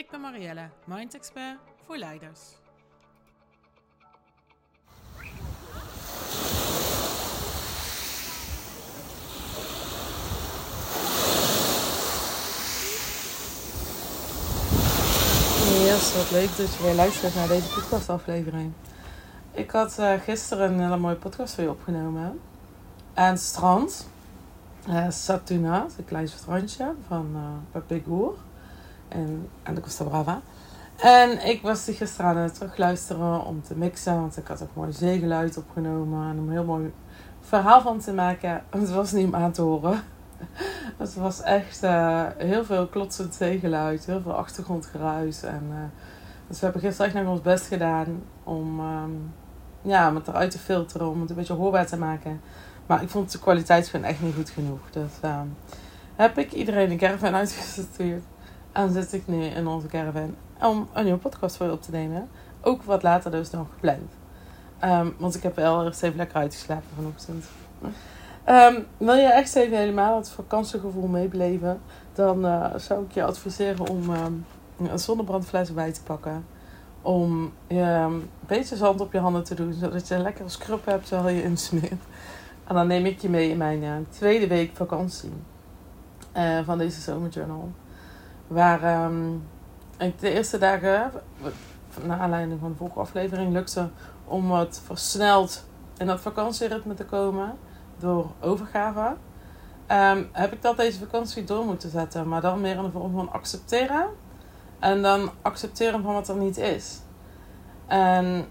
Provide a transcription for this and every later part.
Ik ben Marielle, Mind Expert voor leiders. Yes, wat leuk dat je weer luistert naar deze podcastaflevering. Ik had uh, gisteren een hele mooie podcast voor je opgenomen. Het strand. Uh, Satuna, een klein strandje van uh, Papegour en aan de Costa Brava. En ik was gisteren aan het terugluisteren om te mixen, want ik had ook mooi zeegeluid opgenomen en een heel mooi verhaal van te maken. Het was niet meer aan te horen. Het was echt uh, heel veel klotsend zeegeluid, heel veel achtergrondgeruis. En, uh, dus we hebben gisteren echt nog ons best gedaan om, um, ja, om het eruit te filteren, om het een beetje hoorbaar te maken. Maar ik vond de kwaliteit gewoon echt niet goed genoeg. Dus uh, heb ik iedereen een caravan uitgestuurd. En zit ik nu in onze caravan om een nieuwe podcast voor je op te nemen. Ook wat later dus dan gepland. Um, want ik heb wel eerst even lekker uitgeslapen vanochtend. Um, wil je echt even helemaal het vakantiegevoel meebeleven, dan uh, zou ik je adviseren om um, een zonnebrandfles bij te pakken. Om een beetje zand op je handen te doen, zodat je een lekkere scrub hebt terwijl je insmeert. En dan neem ik je mee in mijn uh, tweede week vakantie uh, van deze zomerjournal. Waar um, ik de eerste dagen, naar aanleiding van de vorige aflevering, lukte om wat versneld in dat vakantieritme te komen door overgave. Um, heb ik dat deze vakantie door moeten zetten, maar dan meer in de vorm van accepteren. En dan accepteren van wat er niet is. En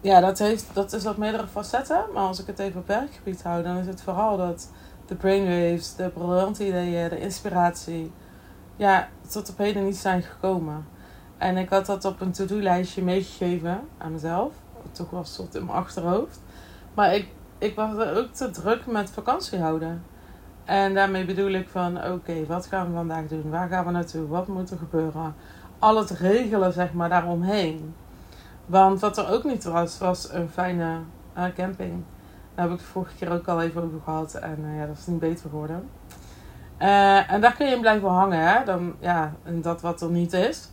ja, dat, heeft, dat is op meerdere facetten. Maar als ik het even op werkgebied hou, dan is het vooral dat de brainwaves, de briljante ideeën, de inspiratie, ja, tot op heden niet zijn gekomen. En ik had dat op een to-do-lijstje meegegeven aan mezelf. Toch was het in mijn achterhoofd. Maar ik, ik was ook te druk met vakantie houden. En daarmee bedoel ik van, oké, wat gaan we vandaag doen? Waar gaan we naartoe? Wat moet er gebeuren? Al het regelen, zeg maar, daaromheen. Want wat er ook niet was, was een fijne uh, camping. Daar heb ik de vorige keer ook al even over gehad. En uh, ja, dat is niet beter geworden. Uh, en daar kun je in blijven hangen, hè? Dan, ja, en dat wat er niet is.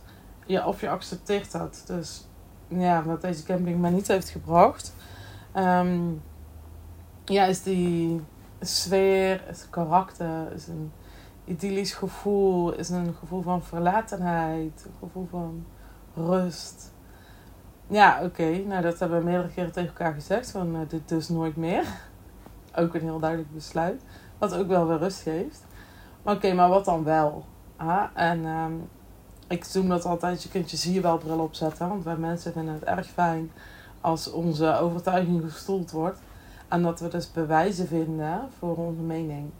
Ja, of je accepteert dat. Dus ja, wat deze camping mij niet heeft gebracht. Um, ja, is die sfeer, is karakter, is een idyllisch gevoel, is een gevoel van verlatenheid, een gevoel van rust. Ja, oké, nou dat hebben we meerdere keren tegen elkaar gezegd, van uh, dit dus nooit meer. Ook een heel duidelijk besluit, wat ook wel weer rust geeft. Oké, maar wat dan wel? Ah, en um, ik noem dat altijd, je kunt je zie je wel bril opzetten, want wij mensen vinden het erg fijn als onze overtuiging gestoeld wordt. En dat we dus bewijzen vinden voor onze mening.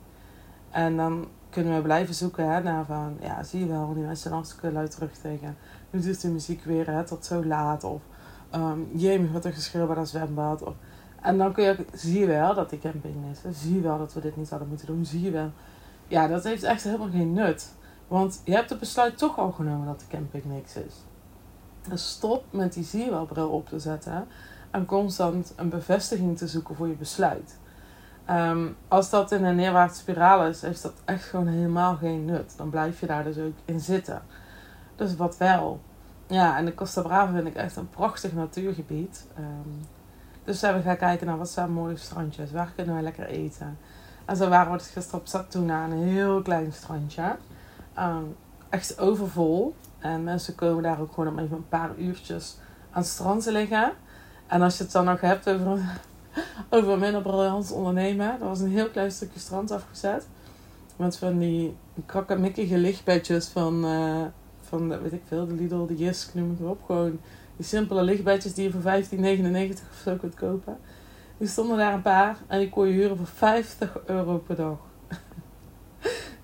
En dan kunnen we blijven zoeken hè, naar van, ja, zie je wel, die mensen zijn hartstikke luid terug tegen. Nu doet de muziek weer hè, tot zo laat. Of, um, wat een geschreeuw bij dat zwembad. En dan kun je, zie je wel dat die camping is. Zie je wel dat we dit niet hadden moeten doen. Zie je wel. Ja, dat heeft echt helemaal geen nut. Want je hebt het besluit toch al genomen dat de camping niks is. Dus stop met die zie je wel bril op te zetten en constant een bevestiging te zoeken voor je besluit. Um, als dat in een neerwaartse spiraal is, heeft dat echt gewoon helemaal geen nut. Dan blijf je daar dus ook in zitten. Dus wat wel. Ja, en de Costa Brava vind ik echt een prachtig natuurgebied. Um, dus we gaan kijken naar wat zijn mooie strandjes. Waar kunnen we lekker eten? En zo waren we dus gisteren op Satuna, een heel klein strandje. Um, echt overvol. En mensen komen daar ook gewoon om even een paar uurtjes aan het strand te liggen. En als je het dan nog hebt over, over minder briljant ondernemen. Er was een heel klein stukje strand afgezet. Met van die krakkemikkige lichtbedjes van, uh, van weet ik veel, de Lidl, de Jisk, noem het op. Gewoon die simpele lichtbedjes die je voor 15,99 of zo kunt kopen. Die stonden daar een paar en die kon je huren voor 50 euro per dag.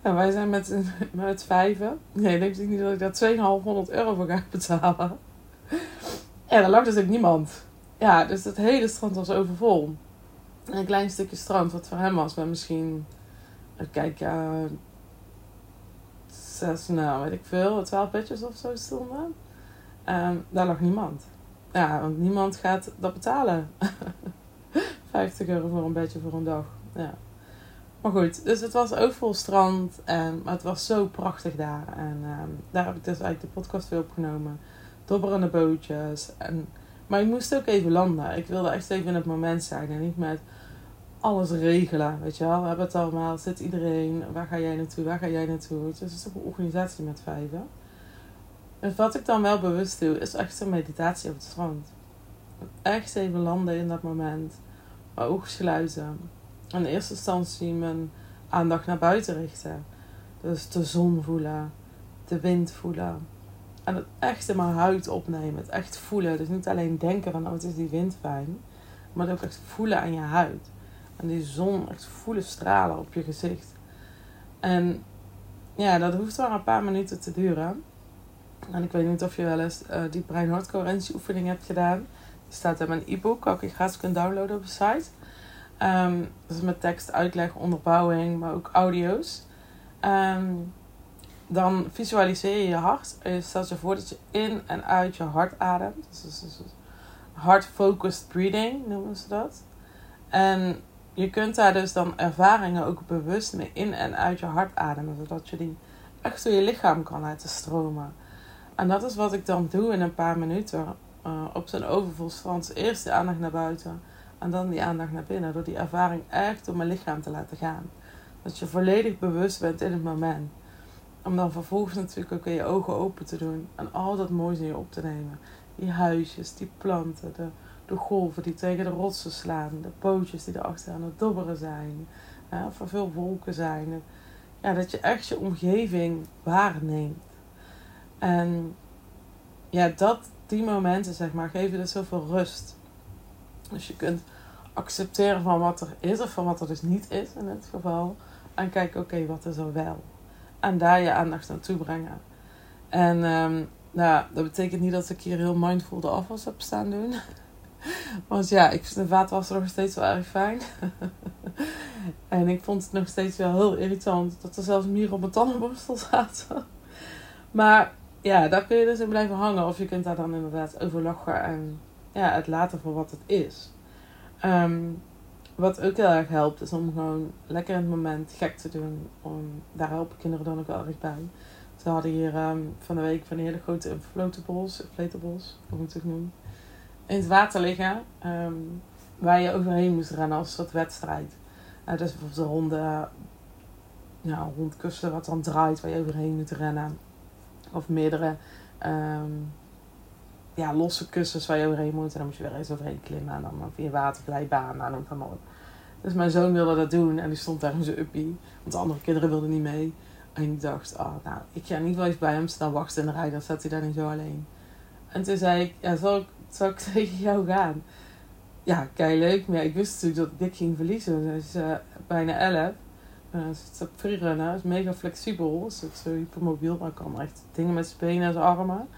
En wij zijn met, met vijven. Nee, ik denk niet dat ik daar 2500 euro voor ga betalen. En er lag dus ook niemand. Ja, dus het hele strand was overvol. En een klein stukje strand, wat voor hem was, met misschien, kijk, ja, zes, nou weet ik veel, twaalf bedjes of zo stonden. Um, daar lag niemand. Ja, want niemand gaat dat betalen. 50 euro voor een bedje voor een dag. Ja. Maar goed, dus het was ook vol strand. En, maar het was zo prachtig daar. En um, daar heb ik dus eigenlijk de podcast weer opgenomen. Dobberende bootjes. En, maar ik moest ook even landen. Ik wilde echt even in het moment zijn. En niet met alles regelen. Weet je wel, we hebben het allemaal. Zit iedereen? Waar ga jij naartoe? Waar ga jij naartoe? Dus het is toch een organisatie met vijven. En wat ik dan wel bewust doe, is echt een meditatie op het strand. Echt even landen in dat moment. Mijn ogen sluiten. In eerste instantie mijn aandacht naar buiten richten. Dus de zon voelen. De wind voelen. En het echt in mijn huid opnemen. Het echt voelen. Dus niet alleen denken van, oh het is die wind fijn. Maar ook echt voelen aan je huid. En die zon echt voelen stralen op je gezicht. En ja, dat hoeft maar een paar minuten te duren. En ik weet niet of je wel eens uh, die brein oefening hebt gedaan. Staat in mijn e-book, ook je gratis kunt downloaden op de site. Um, dus met tekst, uitleg, onderbouwing, maar ook audio's. Um, dan visualiseer je je hart. Je stelt je voor dat je in en uit je hart ademt. Dus, dus, dus, dus heart-focused breathing noemen ze dat. En je kunt daar dus dan ervaringen ook bewust mee in en uit je hart ademen. Zodat je die echt door je lichaam kan laten stromen. En dat is wat ik dan doe in een paar minuten. Uh, op zo'n overvol strand. Eerst de aandacht naar buiten. En dan die aandacht naar binnen. Door die ervaring echt door mijn lichaam te laten gaan. Dat je volledig bewust bent in het moment. Om dan vervolgens natuurlijk ook weer je ogen open te doen. En al dat moois in je op te nemen. Die huisjes, die planten, de, de golven die tegen de rotsen slaan. De bootjes die erachter aan het dobberen zijn. Ja, of er veel wolken zijn. Ja, dat je echt je omgeving waarneemt. En ja, dat, die momenten, zeg maar, geven dus zoveel rust. Dus je kunt accepteren van wat er is of van wat er dus niet is in dit geval. En kijken, oké, wat is er wel? En daar je aandacht naartoe brengen. En um, nou, dat betekent niet dat ik hier heel mindful de afwas heb staan doen. Want ja, ik vind de vaatwasser nog steeds wel erg fijn. en ik vond het nog steeds wel heel irritant dat er zelfs mieren op mijn tandenborstel zaten. Maar ja, daar kun je dus in blijven hangen. Of je kunt daar dan inderdaad over lachen en ja, het laten voor wat het is. Ehm, wat ook heel erg helpt, is om gewoon lekker in het moment gek te doen. Om, daar helpen kinderen dan ook wel erg bij. Ze hadden hier ehm, van de week van die hele grote inflatables, inflatables, hoe moet ik het noemen, in het water liggen. Ehm, waar je overheen moest rennen als een soort wedstrijd. Dus bijvoorbeeld een ronde, ja, rondkussen wat dan draait, waar je overheen moet rennen. Of meerdere um, ja, losse kussens waar je overheen moet. En dan moet je weer eens overheen klimmen. En dan via waterglijbaan. Het maar op. Dus mijn zoon wilde dat doen. En die stond daar in zijn uppie. Want de andere kinderen wilden niet mee. En ik dacht, oh, nou, ik ga niet wel eens bij hem staan wachten in de rij. Dan staat hij daar niet zo alleen. En toen zei ik, ja, zal ik, zal ik tegen jou gaan? Ja, kei leuk. Maar ik wist natuurlijk dat ik dik ging verliezen. Dus uh, bijna elf. Het is op freerunnen, is mega flexibel. Is zo hypermobiel, maar kan echt dingen met zijn benen en zijn armen.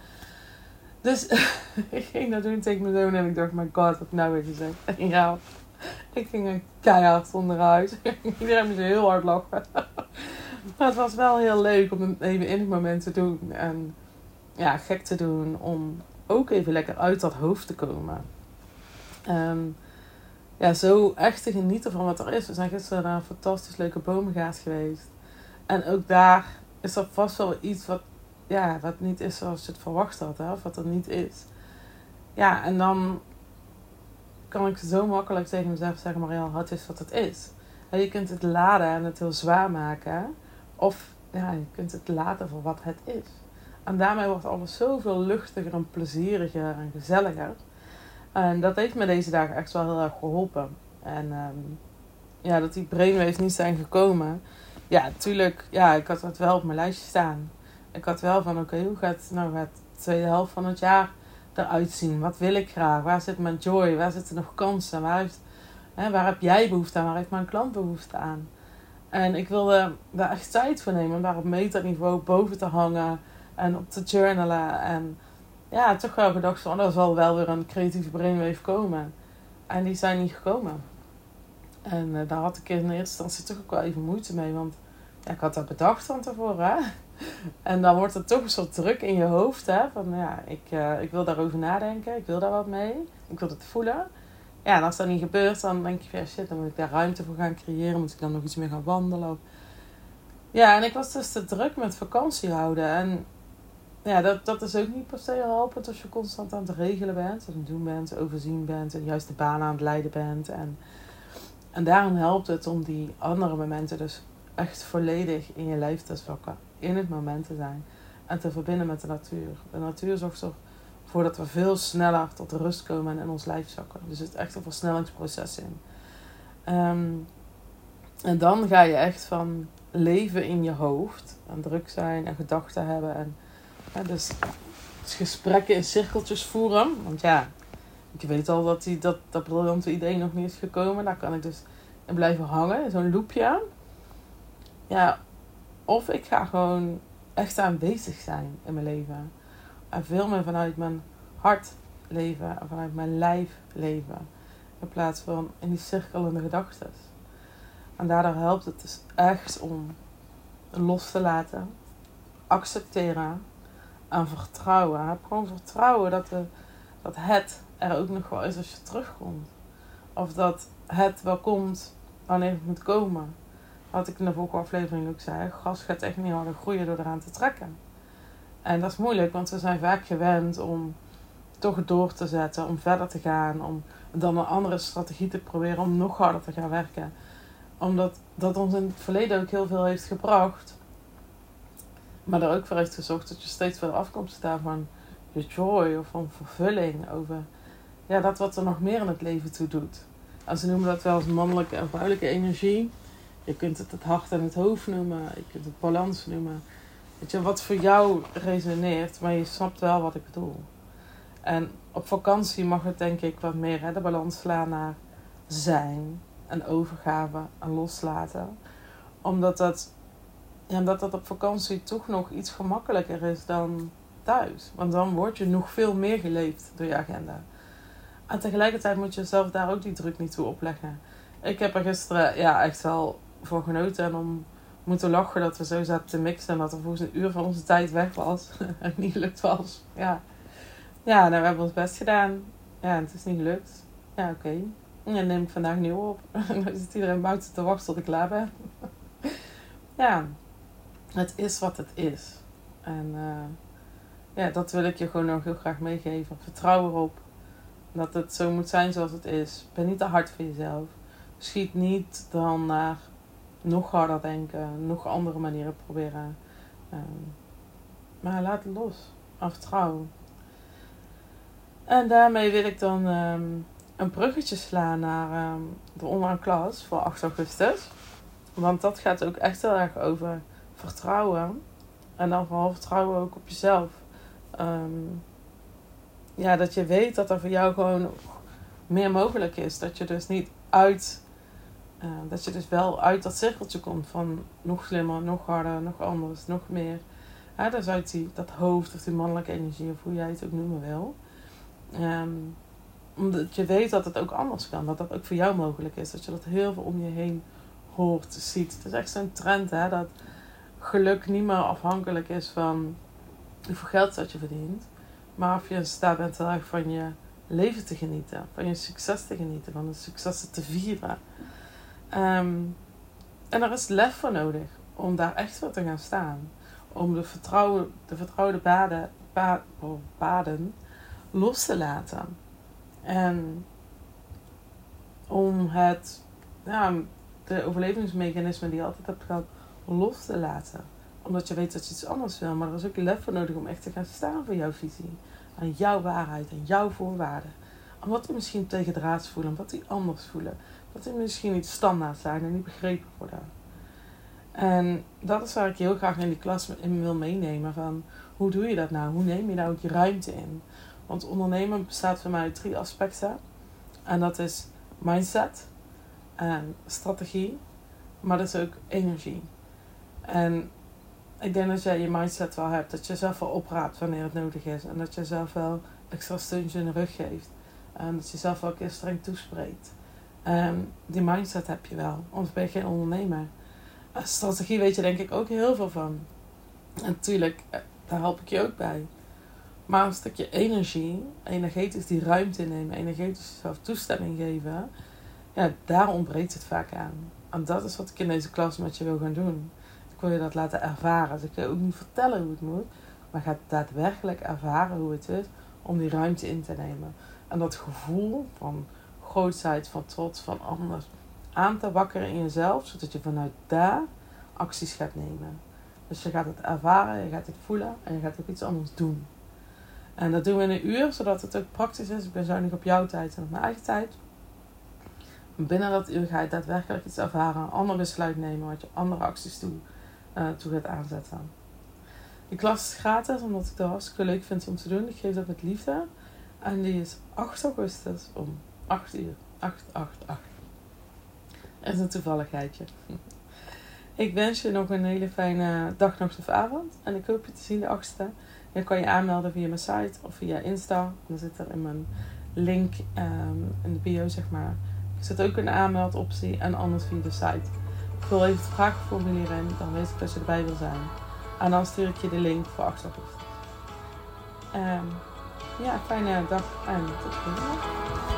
Dus ik ging dat doen tegen mijn zoon en ik dacht, my god, wat ik nou weer gezegd. Ja, ik ging er keihard onderuit. Iedereen moest heel hard lachen. Maar het was wel heel leuk om het even in het moment te doen. En ja, gek te doen om ook even lekker uit dat hoofd te komen. Um, ja, zo echt te genieten van wat er is. We zijn gisteren naar een fantastisch leuke boomgaard geweest. En ook daar is er vast wel iets wat, ja, wat niet is zoals je het verwacht had. Hè? Of wat er niet is. Ja, en dan kan ik zo makkelijk tegen mezelf zeggen, Marianne, het is wat het is. En je kunt het laden en het heel zwaar maken. Of ja, je kunt het laten voor wat het is. En daarmee wordt alles zoveel luchtiger en plezieriger en gezelliger. En dat heeft me deze dagen echt wel heel erg geholpen. En um, ja, dat die brainwaves niet zijn gekomen. Ja, natuurlijk, ja, ik had het wel op mijn lijstje staan. Ik had wel van, oké, hoe gaat, nou, gaat de tweede helft van het jaar eruit zien? Wat wil ik graag? Waar zit mijn joy? Waar zitten nog kansen? Waar, heeft, hè, waar heb jij behoefte aan? Waar heeft mijn klant behoefte aan? En ik wilde daar echt tijd voor nemen om daar op metaniveau boven te hangen en op te journalen. En ja, toch wel gedacht van, oh, er zal wel weer een creatieve brainwave komen. En die zijn niet gekomen. En uh, daar had ik in eerste instantie toch ook wel even moeite mee, want ja, ik had dat bedacht van tevoren. Hè? En dan wordt er toch een soort druk in je hoofd. Hè? Van ja, ik, uh, ik wil daarover nadenken, ik wil daar wat mee, ik wil het voelen. Ja, en als dat niet gebeurt, dan denk je van ja, shit, dan moet ik daar ruimte voor gaan creëren. Moet ik dan nog iets meer gaan wandelen. Ja, en ik was dus te druk met vakantie houden. En ja, dat, dat is ook niet per se helpend als je constant aan het regelen bent, aan het doen bent, overzien bent en juist de baan aan het leiden bent. En, en daarom helpt het om die andere momenten dus echt volledig in je lijf te zwakken, in het moment te zijn en te verbinden met de natuur. De natuur zorgt ervoor dat we veel sneller tot rust komen en in ons lijf zakken. Dus het echt een versnellingsproces in. Ehm, en dan ga je echt van leven in je hoofd en druk zijn en gedachten hebben en dus, gesprekken in cirkeltjes voeren. Want ja, ik weet al dat die, dat, dat briljante idee nog niet is gekomen. Daar kan ik dus in blijven hangen, in zo'n loopje. Ja, of ik ga gewoon echt aanwezig zijn in mijn leven. En veel meer vanuit mijn hart leven en vanuit mijn lijf leven. In plaats van in die cirkelende gedachten. En daardoor helpt het dus echt om los te laten, accepteren aan vertrouwen. Heb gewoon vertrouwen dat, de, dat het er ook nog wel is als je terugkomt. Of dat het wel komt wanneer het moet komen. Wat ik in de vorige aflevering ook zei. Gas gaat echt niet harder groeien door eraan te trekken. En dat is moeilijk, want we zijn vaak gewend om toch door te zetten, om verder te gaan, om dan een andere strategie te proberen om nog harder te gaan werken. Omdat dat ons in het verleden ook heel veel heeft gebracht. Maar er ook voor heeft gezorgd dat je steeds verder afkomt staan van je joy of van vervulling over ja, dat wat er nog meer in het leven toe doet. En ze noemen dat wel als mannelijke en vrouwelijke energie. Je kunt het het hart en het hoofd noemen. Je kunt het balans noemen. Weet je, wat voor jou resoneert, maar je snapt wel wat ik bedoel. En op vakantie mag het denk ik wat meer hè, de balans slaan naar zijn en overgave en loslaten. Omdat dat ja, dat dat op vakantie toch nog iets gemakkelijker is dan thuis. Want dan word je nog veel meer geleefd door je agenda. En tegelijkertijd moet je zelf daar ook die druk niet toe opleggen. Ik heb er gisteren ja, echt wel voor genoten en om moeten lachen dat we zo zaten te mixen en dat er volgens een uur van onze tijd weg was. en niet gelukt was. Ja, ja nou, we hebben ons best gedaan. Ja, het is niet gelukt. Ja, oké. En dan neem ik vandaag nieuw op. En dan zit iedereen buiten te wachten tot ik klaar ben. ja, het is wat het is. En uh, ja, dat wil ik je gewoon nog heel graag meegeven. Vertrouw erop dat het zo moet zijn zoals het is. Ben niet te hard voor jezelf. Schiet niet dan naar nog harder denken, nog andere manieren proberen. Um, maar laat het los. En vertrouw. En daarmee wil ik dan um, een bruggetje slaan naar um, de online klas voor 8 augustus. Want dat gaat ook echt heel erg over vertrouwen. En dan vooral vertrouwen ook op jezelf. Ehm, ja, dat je weet dat er voor jou gewoon meer mogelijk is. Dat je dus niet uit. Uh, dat je dus wel uit dat cirkeltje komt van nog slimmer, nog harder, nog anders, nog meer. Ja, dus uit die, dat hoofd of die mannelijke energie, of hoe jij het ook noemen wil. Um, omdat je weet dat het ook anders kan. Dat dat ook voor jou mogelijk is. Dat je dat heel veel om je heen hoort, ziet. Het is echt zo'n trend, hè. Dat geluk niet meer afhankelijk is van hoeveel geld dat je verdient. Maar of je in staat bent van je leven te genieten. Van je succes te genieten. Van de successen te vieren. Ehm, en er is lef voor nodig. Om daar echt voor te gaan staan. Om de, vertrouwen, de vertrouwde baden, oh, baden los te laten. En om het, ja, de overlevingsmechanismen die je altijd hebt gehad, los te laten. Omdat je weet dat je iets anders wil. Maar er is ook lef voor nodig om echt te gaan staan voor jouw visie. En jouw waarheid en jouw voorwaarden. Omdat die misschien tegendraads voelen, omdat die anders voelen. Dat die misschien niet standaard zijn en niet begrepen worden. En dat is waar ik heel graag in die klas in wil meenemen. Van hoe doe je dat nou? Hoe neem je nou ook je ruimte in? Want ondernemen bestaat voor mij uit drie aspecten. En dat is mindset en strategie Maar dat is ook energie. En ik denk dat jij je mindset wel hebt. Dat je zelf wel opraapt wanneer het nodig is. En dat je zelf wel extra steuntje in de rug geeft. En dat je zelf wel een keer streng toespreekt. Um, die mindset heb je wel. Anders ben je geen ondernemer. En strategie weet je denk ik ook heel veel van. En natuurlijk, eh, daar help ik je ook bij. Maar een stukje energie, energetisch die ruimte nemen, energetisch jezelf toestemming geven, ja, daar ontbreekt het vaak aan. En dat is wat ik in deze klas met je wil gaan doen. Ik wil je dat laten ervaren. Dus ik wil ook niet vertellen hoe het moet, maar ga daadwerkelijk ervaren hoe het is om die ruimte in te nemen. En dat gevoel van grootheid, van trots, van anders aan te wakkeren in jezelf, zodat je vanuit daar acties gaat nemen. Dus je gaat het ervaren, je gaat het voelen en je gaat ook iets anders doen. En dat doen we in een uur, zodat het ook praktisch is. Ik ben zuinig op jouw tijd en op mijn eigen tijd. binnen dat uur ga je daadwerkelijk iets ervaren, een ander besluit nemen, wat je andere acties toe, uh, toe gaat aanzetten. Die klas is gratis, omdat ik dat hartstikke leuk vind om te doen. Ik geef dat met liefde. En die is 8 augustus om 8 uur. 8, 8, 8. Dat is een toevalligheidje. Ik wens je nog een hele fijne dag, nacht of avond. En ik hoop je te zien de 8e. Je kan je aanmelden via mijn site of via Insta. Dan zit er in mijn link um, in de bio, zeg maar. Er zit ook een aanmeldoptie en anders via de site. Wil even het vragenformulier in, dan weet ik dat je erbij wil zijn. En dan stuur ik je de link voor 8 augustus. Um, ja, fijne dag en tot de volgende.